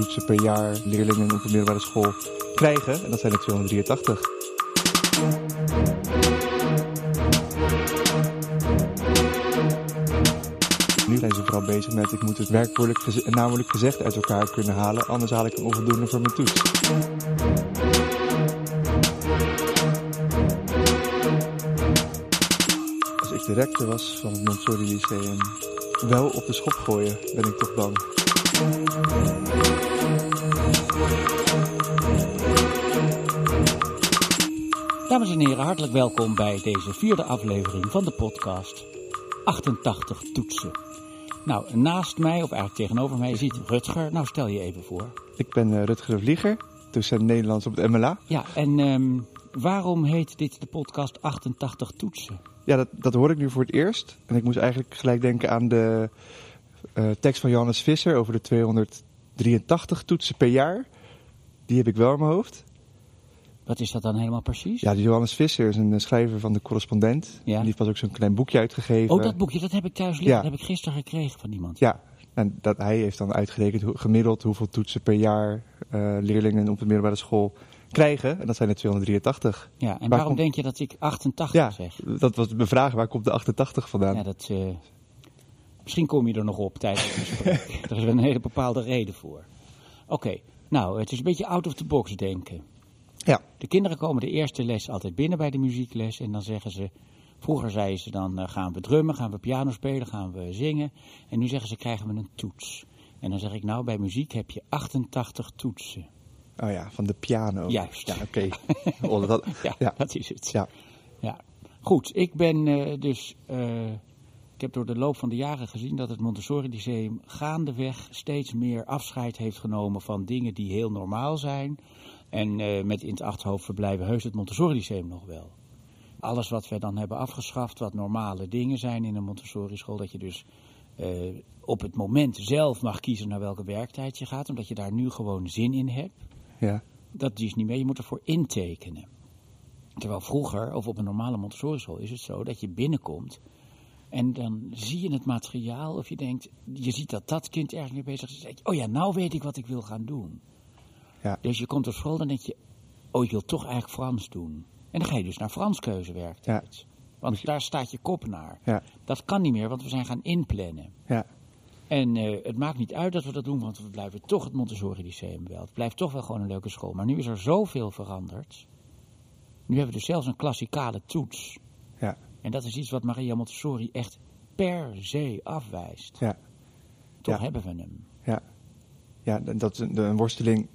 toetsen per jaar leerlingen op de middelbare school krijgen. En dat zijn er 283. Nu zijn ze vooral bezig met ik moet het werkwoordelijk en namelijk gezegd uit elkaar kunnen halen, anders haal ik een onvoldoende voor mijn toets. Als ik de rector was van het Montessori Lyceum, wel op de schop gooien, ben ik toch bang. Dames en heren, hartelijk welkom bij deze vierde aflevering van de podcast 88 Toetsen. Nou, naast mij, of eigenlijk tegenover mij, zit Rutger. Nou, stel je even voor. Ik ben eh, Rutger de Vlieger, docent Nederlands op het MLA. Ja, en ehm, waarom heet dit de podcast 88 Toetsen? Ja, dat, dat hoor ik nu voor het eerst. En ik moest eigenlijk gelijk denken aan de eh, tekst van Johannes Visser over de 283 toetsen per jaar. Die heb ik wel in mijn hoofd. Wat is dat dan helemaal precies? Ja, die Johannes Visser is een eh, schrijver van de correspondent. Ja. Die heeft pas ook zo'n klein boekje uitgegeven. Oh, dat boekje, dat heb ik thuis liggen. Ja. Dat heb ik gisteren gekregen van iemand. Ja, en dat, hij heeft dan uitgerekend hoe, gemiddeld hoeveel toetsen per jaar eh, leerlingen op de middelbare school krijgen. En dat zijn er 283. Ja, en Waar waarom komt- denk je dat ik 88 Ja, zeg? dat was mijn vraag. Waar komt de 88 vandaan? Ja, dat, eh, misschien kom je er nog op tijdens het gesprek. er is wel een hele bepaalde reden voor. Oké, nou, het is een beetje out of the box denken. Ja. De kinderen komen de eerste les altijd binnen bij de muziekles en dan zeggen ze... Vroeger zeiden ze dan eh, gaan we drummen, gaan we piano spelen, gaan we zingen. En nu zeggen ze krijgen we een toets. En dan zeg ik nou, bij muziek heb je 88 toetsen. Oh ja, van de piano. Juist. Ja, oké. Oh, dat- Ja, ja. dat is het. Ja. Ja, goed. Ik ben eh, dus. eh, ik heb door de loop van de jaren gezien dat het Montessori Lyceum gaandeweg steeds meer afscheid heeft genomen van dingen die heel normaal zijn. En eh, met in het achterhoofd verblijven heus het Montessori Lyceum nog wel. Alles wat we dan hebben afgeschaft, wat normale dingen zijn in een Montessori school, dat je dus eh, op het moment zelf mag kiezen naar welke werktijd je gaat, omdat je daar nu gewoon zin in hebt. ja. Dat is niet meer, je moet ervoor intekenen. Terwijl vroeger, of op een normale Montessori school, is het zo dat je binnenkomt en dan zie je het materiaal of je denkt, je ziet dat dat kind ergens mee bezig is. Oh ja, nou weet ik wat ik wil gaan doen. Ja. Dus je komt op school, dan denk je, oh ik wil toch eigenlijk Frans doen. En dan ga je dus naar Frans keuzewerktijd. Want daar staat je kop naar. Ja. Dat kan niet meer, want we zijn gaan inplannen. Ja. En eh, het maakt niet uit dat we dat doen, want we blijven toch het Montessori Lyceum wel. Het blijft toch wel gewoon een leuke school. Maar nu is er zoveel veranderd. Nu hebben we dus zelfs een klassikale toets. Ja. En dat is iets wat Maria Montessori echt per se afwijst. Ja. Toch Ja. hebben we hem. Ja, ja dat is worsteling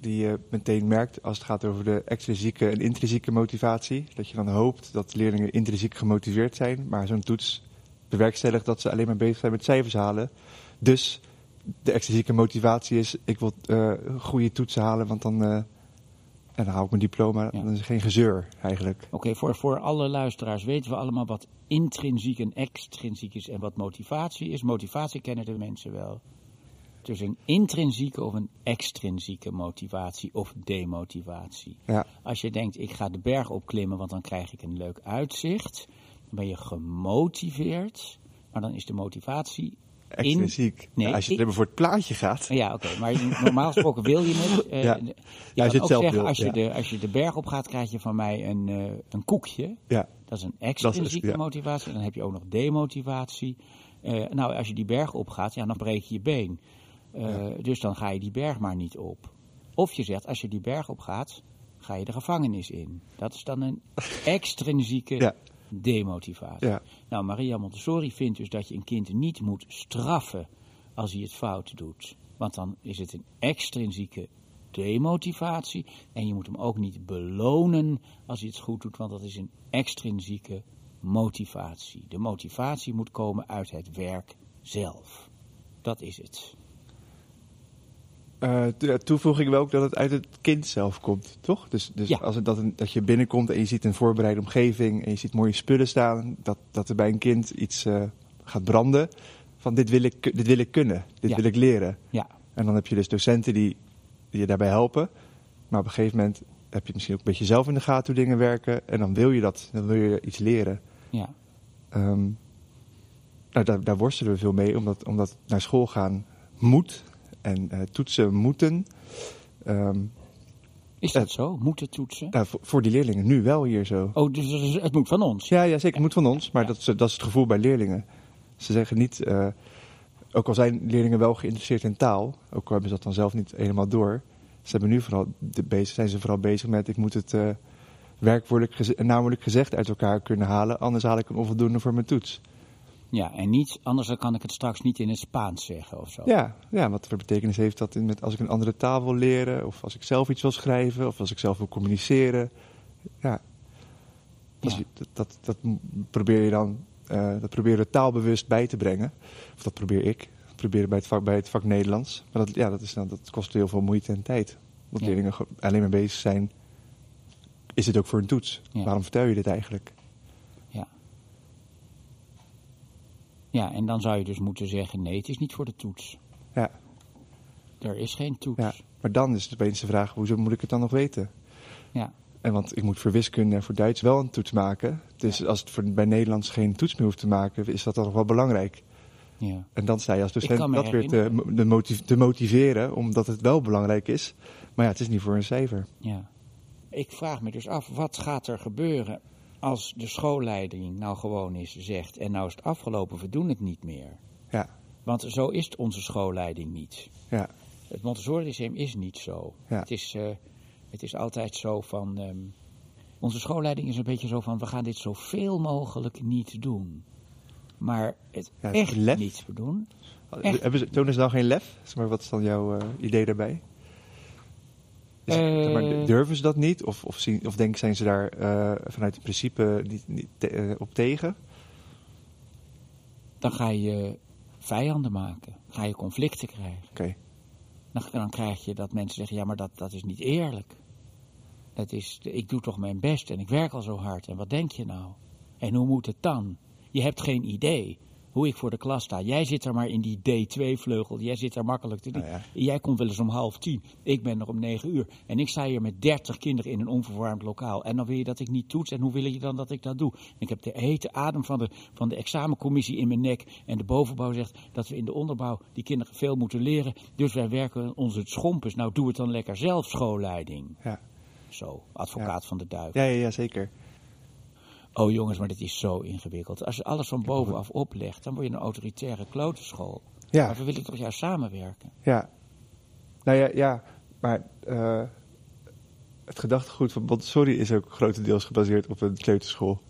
die je meteen merkt als het gaat over de extrinsieke en intrinsieke motivatie. Dat je dan hoopt dat leerlingen intrinsiek gemotiveerd zijn, maar zo'n toets bewerkstelligt dat ze alleen maar bezig zijn met cijfers halen. Dus de extrinsieke motivatie is, ik wil eh, goede toetsen halen, want dan, eh, en dan haal ik mijn diploma. Ja. Dan is er geen gezeur eigenlijk. Oké, voor, voor alle luisteraars weten we allemaal wat intrinsiek en extrinsiek is en wat motivatie is. Motivatie kennen de mensen wel. Dus een intrinsieke of een extrinsieke motivatie of demotivatie. Ja, Als je denkt, ik ga de berg opklimmen, want dan krijg ik een leuk uitzicht. Dan ben je gemotiveerd, maar dan is de motivatie... extrinsiek. Nee, Ja, als je maar voor het plaatje gaat. Ja, oké, maar normaal gesproken wil je het. eh, Ja. Je Ja, als je het ook zelf zeggen, wil, als, je de, als je de berg op gaat, krijg je van mij een, eh, een koekje. Ja, Dat is een extrinsieke motivatie. Dan heb je ook nog demotivatie. Eh, nou, als je die berg opgaat, ja, dan breek je je been. Eh, Dus dan ga je die berg maar niet op. Of je zegt, als je die berg opgaat, ga je de gevangenis in. Dat is dan een extrinsieke demotivatie. Ja. Nou, Maria Montessori vindt dus dat je een kind niet moet straffen als hij het fout doet. Want dan is het een extrinsieke demotivatie. En je moet hem ook niet belonen als hij het goed doet, want dat is een extrinsieke motivatie. De motivatie moet komen uit het werk zelf. Dat is het. Eh, to- toevoeging wel ook dat het uit het kind zelf komt, toch? Dus, dus Ja. als het, dat, een- dat je binnenkomt en je ziet een voorbereide omgeving en je ziet mooie spullen staan, dat, dat er bij een kind iets eh, gaat branden van dit wil ik, dit wil ik kunnen, dit Ja. wil ik leren. Ja, En dan heb je dus docenten die, die je daarbij helpen, maar op een gegeven moment heb je misschien ook een beetje zelf in de gaten hoe dingen werken en dan wil je dat, dan wil je iets leren. ja. Ehm, nou, daar, daar worstelen we veel mee, omdat, omdat naar school gaan moet. En eh, toetsen moeten. Ehm, Is dat zo? Moeten toetsen? nou, voor, die leerlingen nu wel hier zo. Oh, dus het moet van ons. Ja, ja zeker. Het moet van ons. Maar Ja. dat, is, dat is het gevoel bij leerlingen. Ze zeggen niet, eh, ook al zijn leerlingen wel geïnteresseerd in taal, ook al hebben ze dat dan zelf niet helemaal door. Ze hebben nu vooral de bezig, zijn ze vooral bezig met, ik moet het eh werkwoordelijk en naamwoordelijk gezegd uit elkaar kunnen halen, anders haal ik een onvoldoende voor mijn toets. Ja, en niet, anders dan kan ik het straks niet in het Spaans zeggen of zo. Ja, ja, wat voor betekenis heeft dat in met, als ik een andere taal wil leren, of als ik zelf iets wil schrijven, of als ik zelf wil communiceren. Ja, dat, Ja. dat, dat, dat probeer je dan, eh, dat proberen we taalbewust bij te brengen. Of dat probeer ik, proberen bij het vak, bij het vak Nederlands. Maar dat, ja, dat, is dan, dat kost heel veel moeite en tijd. Want Ja. leerlingen alleen maar bezig zijn, is dit ook voor een toets? Ja. Waarom vertel je dit eigenlijk? Ja, en dan zou je dus moeten zeggen: nee, het is niet voor de toets. Ja, Er is geen toets. ja. Maar dan is het opeens de vraag, hoezo moet ik het dan nog weten? Ja. En want ik moet voor wiskunde en voor Duits wel een toets maken. Dus als het voor, bij Nederlands geen toets meer hoeft te maken, is dat dan nog wel belangrijk. ja. En dan sta je als docent dat weer te, de te motiveren, omdat het wel belangrijk is. Maar ja, het is niet voor een cijfer. Ja. Ik vraag me dus af, wat gaat er gebeuren als de schoolleiding nou gewoon eens zegt... en nou is het afgelopen, we doen het niet meer. Ja, Want zo is onze schoolleiding niet. ja, Het Montessori Lyceum is niet zo. Ja. Het, is, eh, het is altijd zo van... ehm, onze schoolleiding is een beetje zo van, we gaan dit zoveel mogelijk niet doen. Maar het Ja, echt lef. niet doen... Echt? Hebben ze, tonen ze dan geen lef? Maar, wat is dan jouw eh, idee daarbij? Maar, Eh. durven ze dat niet? Of, of, zien, of denken zijn ze daar eh, vanuit het principe niet, niet te- eh, op tegen? dan ga je vijanden maken. Ga je conflicten krijgen. Oké, Dan, dan krijg je dat mensen zeggen, ja, maar dat, dat is niet eerlijk. Dat is, ik doe toch mijn best en ik werk al zo hard. En wat denk je nou? En hoe moet het dan? Je hebt geen idee hoe ik voor de klas sta. Jij zit er maar in die D2-vleugel. Jij zit daar makkelijk te doen. Nou ja. Jij komt wel eens om half tien. Ik ben er om negen uur. En ik sta hier met dertig kinderen in een onverwarmd lokaal. En dan wil je dat ik niet toets. En hoe wil je dan dat ik dat doe? En ik heb de hete adem van de, van de examencommissie in mijn nek. En de bovenbouw zegt dat we in de onderbouw die kinderen veel moeten leren. Dus wij werken onze schompers. Nou, doe het dan lekker zelf, schoolleiding. ja. Zo, advocaat van de duivel. Ja, ja, ja, zeker. Oh jongens, maar dit is zo ingewikkeld. Als je alles van bovenaf oplegt, dan word je een autoritaire klotenschool. Ja. Maar we willen toch juist samenwerken? Ja. Nou ja, ja maar eh, het gedachtegoed van Montessori is ook grotendeels gebaseerd op een kleuterschool.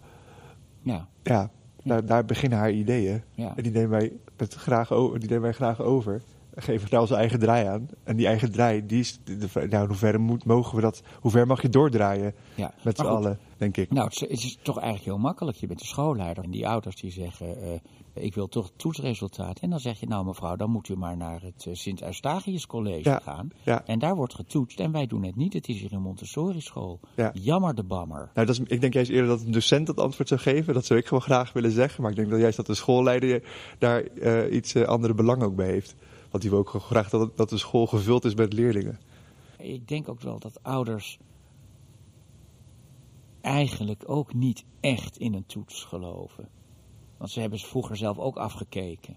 Ja, Ja, daar, daar beginnen haar ideeën. Ja. En die nemen, wij met graag die nemen wij graag over. En geven daar onze eigen draai aan. En die eigen draai, die is, nou, hoe ver moet, mogen we dat, hoe ver mag je doordraaien ja. met z'n allen, denk ik. Nou, het is, toch eigenlijk heel makkelijk. Je bent de schoolleider. En die ouders die zeggen, eh, ik wil toch toetsresultaat. En dan zeg je, nou mevrouw, dan moet u maar naar het eh, Sint-Eustachius College Ja, gaan. ja. En daar wordt getoetst. En wij doen het niet. Het is hier een Montessori school. Ja. Jammer de bammer. Nou, dat is, ik denk juist eerder dat een docent dat antwoord zou geven. Dat zou ik gewoon graag willen zeggen. Maar ik denk dat juist dat de schoolleider daar eh, iets andere belang ook bij heeft. Want die wil ook graag dat, dat de school gevuld is met leerlingen. Ik denk ook wel dat ouders eigenlijk ook niet echt in een toets geloven. Want ze hebben ze vroeger zelf ook afgekeken.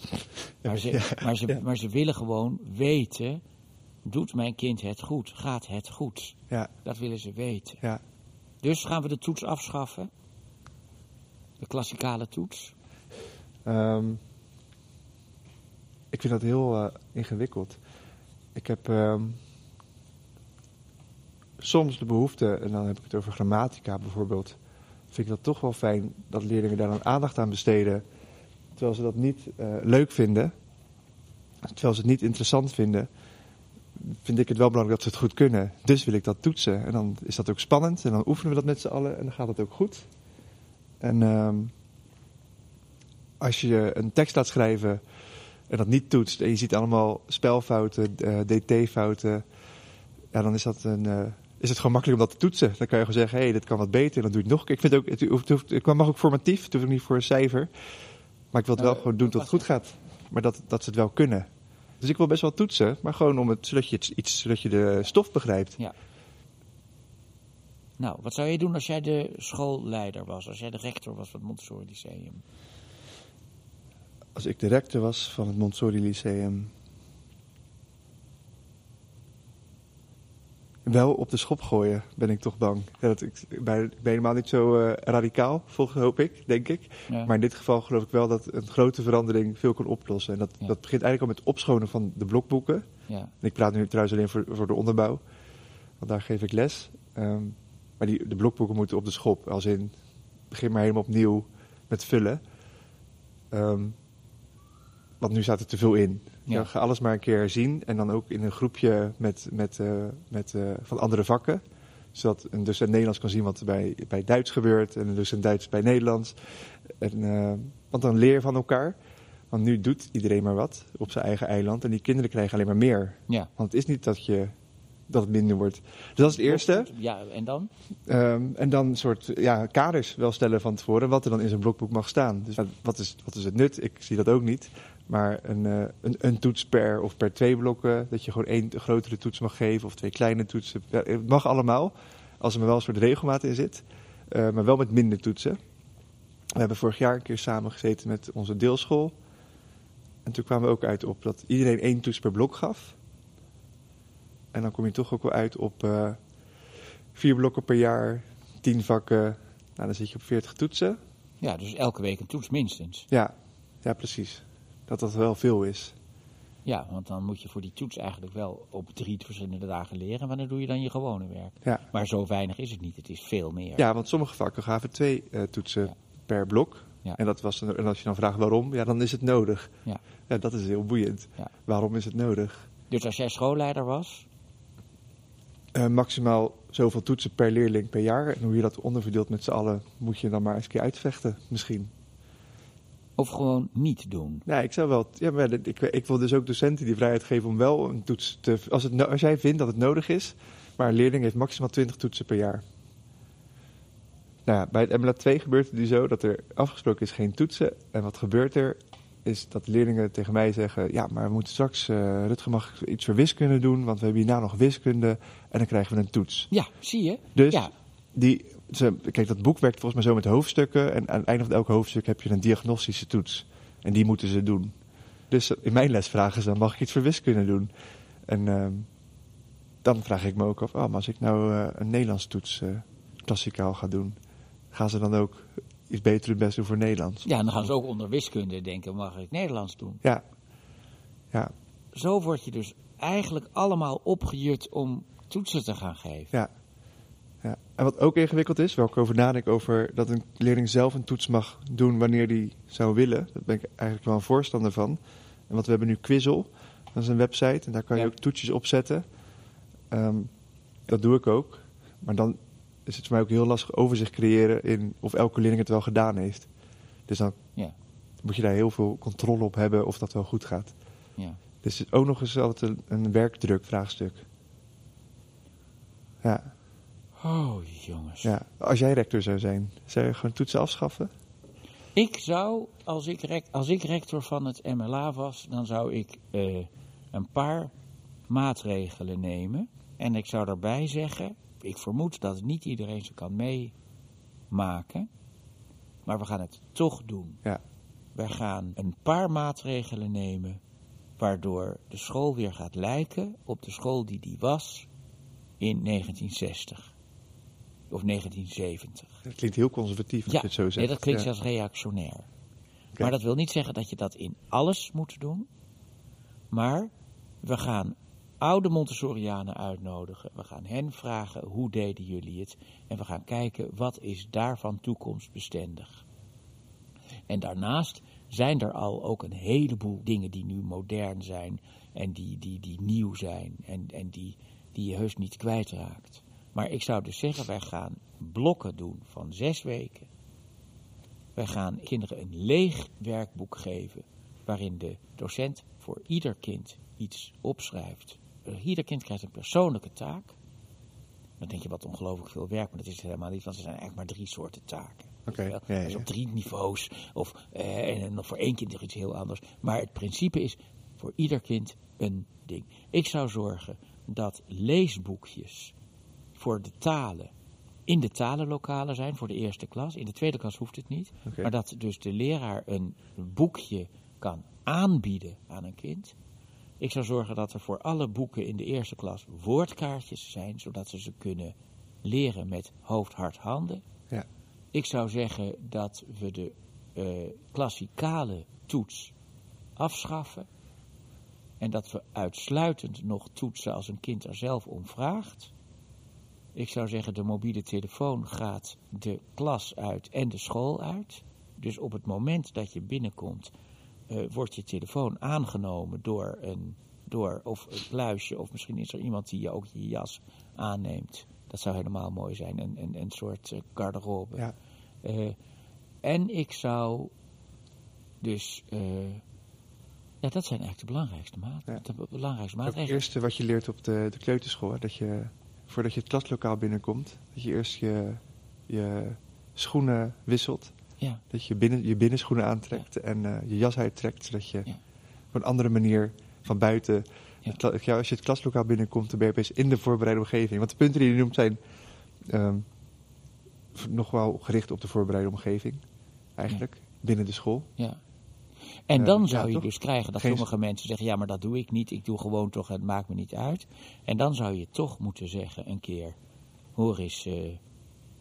Maar ze, Ja, maar ze, ja. maar ze willen gewoon weten, doet mijn kind het goed? Gaat het goed? Ja, Dat willen ze weten. ja. Dus gaan we de toets afschaffen? De klassikale toets? Ehm, ik vind dat heel eh, ingewikkeld. Ik heb ehm, soms de behoefte, en dan heb ik het over grammatica bijvoorbeeld, vind ik dat toch wel fijn dat leerlingen daar dan aandacht aan besteden, terwijl ze dat niet eh, leuk vinden, terwijl ze het niet interessant vinden, vind ik het wel belangrijk dat ze het goed kunnen. Dus wil ik dat toetsen. En dan is dat ook spannend en dan oefenen we dat met z'n allen en dan gaat het ook goed. En ehm, als je een tekst laat schrijven en dat niet toetst en je ziet allemaal spelfouten, eh, dt-fouten, ja, dan is, dat een, eh, is het gewoon makkelijk om dat te toetsen. Dan kan je gewoon zeggen, hé, hey, dit kan wat beter en dan doe je het nog. Ik vind ook, het, hoeft, het, hoeft- het mag ook formatief, het hoeft ook niet voor een cijfer. Maar ik wil het wel gewoon doen tot het goed gaat. Maar dat, dat ze het wel kunnen. Dus ik wil best wel toetsen, maar gewoon om het, zodat, je het, iets, zodat je de stof begrijpt. Ja. Nou, wat zou je doen als jij de schoolleider was? Als jij de rector was van het Montessori Lyceum? als ik de rector was van het Montsori Lyceum, wel op de schop gooien, ben ik toch bang. Dat ik, ik ben helemaal niet zo eh, radicaal, volgens hoop ik, denk ik. Maar in dit geval geloof ik wel dat een grote verandering veel kan oplossen. En dat, dat begint eigenlijk al met opschonen van de blokboeken. Ja. Ik praat nu trouwens alleen voor, de onderbouw, want daar geef ik les. Ehm, maar die, de blokboeken moeten op de schop, als in begin maar helemaal opnieuw met vullen. Ehm, want nu staat er te veel in. Ja. Ga alles maar een keer zien en dan ook in een groepje met, met, eh, met, eh, van andere vakken. Zodat een docent Nederlands kan zien wat er bij, bij Duits gebeurt en een docent Duits bij Nederlands. En, eh, want dan leer je van elkaar. Want nu doet iedereen maar wat op zijn eigen eiland en die kinderen krijgen alleen maar meer. ja. Want het is niet dat, je, dat het minder wordt. Dus dat is het eerste. Ja, en dan? Ehm, en dan een soort ja, kaders wel stellen van tevoren wat er dan in zo'n blokboek mag staan. Dus wat is, wat is het nut? Ik zie dat ook niet. Maar een, eh, een, een toets per of per twee blokken. Dat je gewoon één grotere toets mag geven of twee kleine toetsen. Ja, het mag allemaal, als er maar wel een soort regelmaat in zit. Eh, maar wel met minder toetsen. We hebben vorig jaar een keer samen gezeten met onze deelschool. En toen kwamen we ook uit op dat iedereen één toets per blok gaf. En dan kom je toch ook wel uit op eh, vier blokken per jaar, tien vakken. Nou, dan zit je op 40 toetsen. Ja, dus elke week een toets minstens. Ja, ja precies. Dat dat wel veel is. Ja, want dan moet je voor die toets eigenlijk wel op drie verschillende dagen leren. Wanneer doe je dan je gewone werk? Ja, Maar zo weinig is het niet. Het is veel meer. ja want sommige vakken gaven twee eh, toetsen Ja. per blok. Ja. En, dat was, en als je dan vraagt waarom, ja, dan is het nodig. Ja. Ja, dat is heel boeiend. Waarom is het nodig? Dus als jij schoolleider was, Eh, maximaal zoveel toetsen per leerling per jaar. En hoe je dat onderverdeelt met z'n allen, moet je dan maar eens een keer uitvechten, misschien. Of gewoon niet doen. Ja, ik zou wel. Ja, maar ik, ik wil dus ook docenten die vrijheid geven om wel een toets te. Als, het, als jij vindt dat het nodig is, maar een leerling heeft maximaal 20 toetsen per jaar. Nou ja, bij het MLA 2 gebeurt het nu zo dat er afgesproken is geen toetsen. En wat gebeurt er? Is dat leerlingen tegen mij zeggen: Ja, maar we moeten straks. eh Rutger mag iets voor wiskunde doen, want we hebben hierna nog wiskunde. En dan krijgen we een toets. Ja, zie je? Dus Ja, die, ze, kijk, dat boek werkt volgens mij zo met hoofdstukken. En aan het einde van elk hoofdstuk heb je een diagnostische toets. En die moeten ze doen. Dus in mijn les vragen ze dan, mag ik iets voor wiskunde doen? En ehm, dan vraag ik me ook af, oh, maar als ik nou eh, een Nederlands toets eh, klassikaal ga doen, gaan ze dan ook iets beter hun best doen voor Nederlands? ja, dan gaan ze ook onder wiskunde denken, mag ik Nederlands doen? Ja. Ja, Zo word je dus eigenlijk allemaal opgejut om toetsen te gaan geven. Ja. En wat ook ingewikkeld is, waar ik over nadenk, over dat een leerling zelf een toets mag doen wanneer die zou willen. Daar ben ik eigenlijk wel een voorstander van. En want we hebben nu Quizzel, dat is een website en daar kan je Ja. ook toetsjes op zetten. Ehm, dat doe ik ook. Maar dan is het voor mij ook heel lastig overzicht creëren in of elke leerling het wel gedaan heeft. Dus dan Ja, moet je daar heel veel controle op hebben of dat wel goed gaat. ja. Dus het is ook nog eens altijd een, een werkdruk vraagstuk. Ja. Oh, jongens. Ja, als jij rector zou zijn, zou je gewoon toetsen afschaffen? Ik zou, als ik, als ik rector van het MLA was, dan zou ik eh, een paar maatregelen nemen. En ik zou daarbij zeggen, ik vermoed dat niet iedereen ze kan meemaken. Maar we gaan het toch doen. Ja. We gaan een paar maatregelen nemen waardoor de school weer gaat lijken op de school die die was in 1960. Of 1970. Dat klinkt heel conservatief als Ja, je het zo zegt. nee, dat klinkt ja. zelfs reactionair. Maar dat wil niet zeggen dat je dat in alles moet doen. Maar we gaan oude Montessorianen uitnodigen. We gaan hen vragen hoe deden jullie het. En we gaan kijken wat is daarvan toekomstbestendig. En daarnaast zijn er al ook een heleboel dingen die nu modern zijn. En die, die, die nieuw zijn. En, en die, die je heus niet kwijtraakt. Maar ik zou dus zeggen, wij gaan blokken doen van zes weken. Wij gaan kinderen een leeg werkboek geven. Waarin de docent voor ieder kind iets opschrijft. Eh, Ieder kind krijgt een persoonlijke taak. Dan denk je wat ongelooflijk veel werk, maar dat is het helemaal niet, want er zijn eigenlijk maar drie soorten taken. Oké, ja, ja, Dus op drie niveaus, of eh, en voor één kind nog iets heel anders. Maar het principe is voor ieder kind een ding. Ik zou zorgen dat leesboekjes voor de talen in de talenlokalen zijn voor de eerste klas. In de tweede klas hoeft het niet. Maar dat dus de leraar een boekje kan aanbieden aan een kind. Ik zou zorgen dat er voor alle boeken in de eerste klas woordkaartjes zijn, zodat ze ze kunnen leren met hoofd, hart, handen. Ja. Ik zou zeggen dat we de eh, klassikale toets afschaffen. En dat we uitsluitend nog toetsen als een kind er zelf om vraagt. Ik zou zeggen, de mobiele telefoon gaat de klas uit en de school uit. Dus op het moment dat je binnenkomt, eh, wordt je telefoon aangenomen door een door of een kluisje, of misschien is er iemand die je ook je jas aanneemt. Dat zou helemaal mooi zijn, een, een, een soort eh, garderobe. Ja. Eh, en ik zou dus, ja, dat zijn eigenlijk de belangrijkste maatregelen. Ja. De belangrijkste het eerste wat je leert op de, de kleuterschool, hè, dat je voordat je het klaslokaal binnenkomt, dat je eerst je, je schoenen wisselt. Ja, Dat je binnen, je binnenschoenen aantrekt en eh, je jas uittrekt, zodat je Ja. op een andere manier van buiten. Het als je het klaslokaal binnenkomt, dan ben je opeens in de voorbereide omgeving. Want de punten die je noemt zijn ehm, nog wel gericht op de voorbereide omgeving, eigenlijk, binnen de school. ja. En dan zou je toch? dus krijgen dat Geen- sommige mensen zeggen, ja, maar dat doe ik niet. Ik doe gewoon toch, het maakt me niet uit. En dan zou je toch moeten zeggen een keer, hoor eens, eh,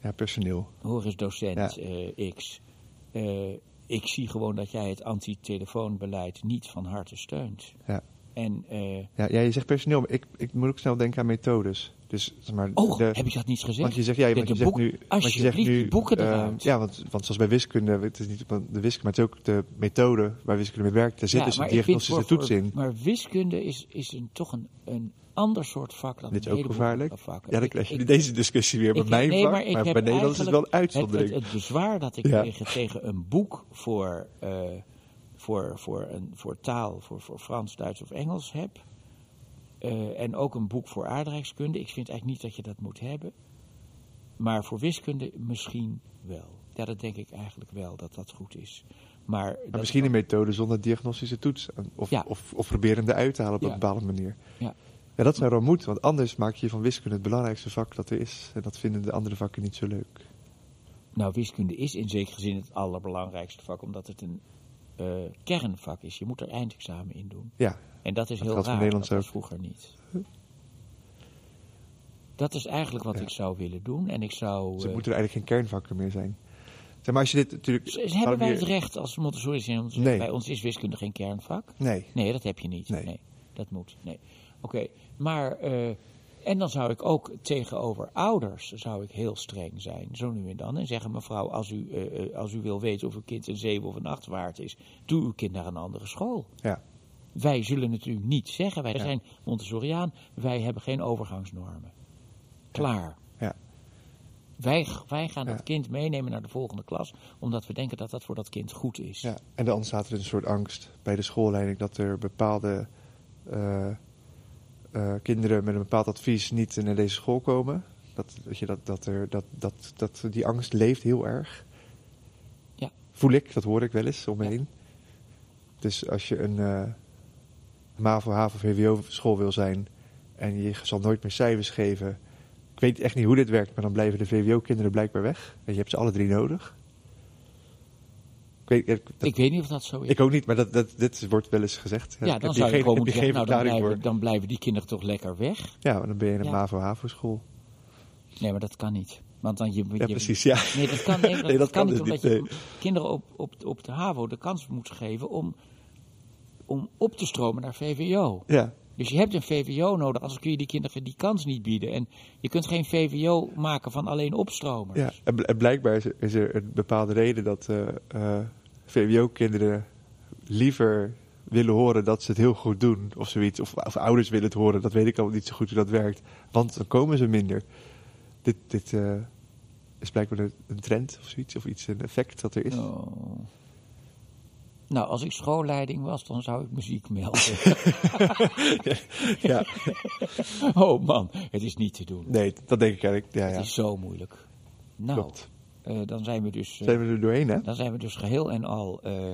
Ja, personeel. hoor eens docent Ja. eh, X. Eh, ik zie gewoon dat jij het antitelefoonbeleid niet van harte steunt. Ja. En, eh, Ja, ja, je zegt personeel, maar ik, ik moet ook snel denken aan methodes. Dus, zeg maar, oh, de- heb ik dat niet gezegd? Want je zegt, ja, De- want je zegt boek- nu... want je zegt nu boeken eh, eruit. ja, want, want zoals bij wiskunde, het is niet de wiskunde, maar het is ook de methode waar wiskunde mee werkt. Daar zit Ja, dus een diagnostische toets in. Maar wiskunde is, is een, toch een, een ander soort vak dan Dit is ook gevaarlijk. vakken. Ja, dan krijg je ik- deze discussie weer bij mijn nee, vak, maar bij Nederlands is het wel een uitzondering. Het, het, het bezwaar dat ik Ja. tegen, tegen een boek voor, eh, voor, voor, een, voor taal, voor, voor Frans, Duits of Engels heb. eh, en ook een boek voor aardrijkskunde. Ik vind eigenlijk niet dat je dat moet hebben. Maar voor wiskunde misschien wel. Ja, dat denk ik eigenlijk wel dat dat goed is. Maar, misschien een methode zonder diagnostische toets. Of, Ja. of, of proberen hem uit te halen op Ja. een bepaalde manier. Ja. Ja, dat zou dan moeten, want anders maak je van wiskunde het belangrijkste vak dat er is. En dat vinden de andere vakken niet zo leuk. Nou, wiskunde is in zekere zin het allerbelangrijkste vak, omdat het een eh, kernvak is. Je moet er eindexamen in doen. Ja, En dat is Dat heel raar, dat was vroeger niet. Dat is eigenlijk wat Ja. ik zou willen doen. En ik zou... er eh, moeten er eigenlijk geen kernvakken meer zijn. Zeg maar als je dit natuurlijk... hebben wij het recht als Montessori zijn om te zeggen, Nee. bij ons is wiskunde geen kernvak? Nee. Nee, dat heb je niet. Nee. Nee, dat moet. Nee. Oké, maar... eh, en dan zou ik ook tegenover ouders zou ik heel streng zijn, zo nu en dan. En zeggen, mevrouw, als u, eh, eh, als u wil weten of uw kind een 7 of een 8 waard is, doe uw kind naar een andere school. Ja. Wij zullen natuurlijk niet zeggen, wij Ja. zijn Montessoriaan, wij hebben geen overgangsnormen. Klaar. Ja. Wij, wij gaan het kind meenemen naar de volgende klas, omdat we denken dat dat voor dat kind goed is. Ja, en dan ontstaat er een soort angst bij de schoolleiding dat er bepaalde eh, eh, kinderen met een bepaald advies niet naar deze school komen. Dat, weet je, dat, dat, er, dat, dat, dat die angst leeft heel erg. Ja. Voel ik, dat hoor ik wel eens om me Ja. heen. Dus als je een uh, MAVO, HAVO, VWO school wil zijn en je zal nooit meer cijfers geven. Ik weet echt niet hoe dit werkt, maar dan blijven de VWO-kinderen blijkbaar weg. En je hebt ze alle drie nodig. Ik weet, ik, dat- Ik weet niet of dat zo is. ik ook niet, maar dat, dat, dit wordt wel eens gezegd. ja, dan zou je gewoon moeten zeggen, nou, dan blijven, voor. dan blijven die kinderen toch lekker weg. Ja, maar dan ben je in een Ja. MAVO-HAVO-school. Nee, maar dat kan niet. Want dan je, Ja, precies, ja. Nee, dat kan, nee, dat, Nee, dat kan kan niet, dus omdat niet, je kinderen op, op, op de HAVO de kans moet geven om, om op te stromen naar VWO. Ja, Dus je hebt een VWO nodig, anders kun je die kinderen die kans niet bieden. En je kunt geen VWO maken van alleen opstromers. ja. En, bl- en blijkbaar is er, is er een bepaalde reden dat eh, eh, VWO-kinderen liever willen horen dat ze het heel goed doen of zoiets. Of, of ouders willen het horen, dat weet ik al niet zo goed hoe dat werkt. Want dan komen ze minder. Dit, dit eh, is blijkbaar een, een trend of zoiets, of iets, een effect dat er is. Oh. Nou, als ik schoolleiding was, dan zou ik muziek melden. Ja, oh man, het is niet te doen. nee, dat denk ik eigenlijk. Ja, ja. Het is zo moeilijk. Nou, Klopt. eh, dan zijn we dus... eh, Zijn we er doorheen, hè? Dan zijn we dus geheel en al eh,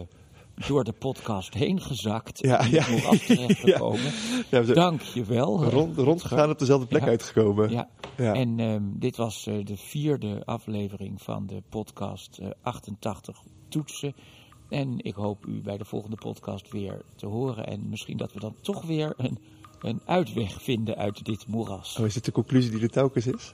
door de podcast heen gezakt. Ja, ja. af terechtgekomen. Ja, zijn Dank je wel. rond, rondgegaan op dezelfde plek Ja. uitgekomen. Ja. Ja. En ehm, dit was de vierde aflevering van de podcast eh, 88 Toetsen. En ik hoop u bij de volgende podcast weer te horen. En misschien dat we dan toch weer een, een uitweg vinden uit dit moeras. Oh, is dit de conclusie die er telkens is?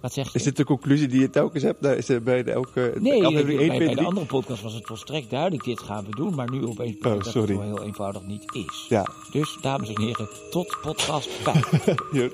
Wat zeg je? Is dit de conclusie die je telkens hebt? Nou, is er bij de elke Nee, bij, 1, bij 2, de 3? andere podcast was het volstrekt duidelijk. Dit gaan we doen. Maar nu opeens Oh, dat sorry. het heel eenvoudig niet is. Ja. Dus, dames en heren, tot podcast 5. Ja.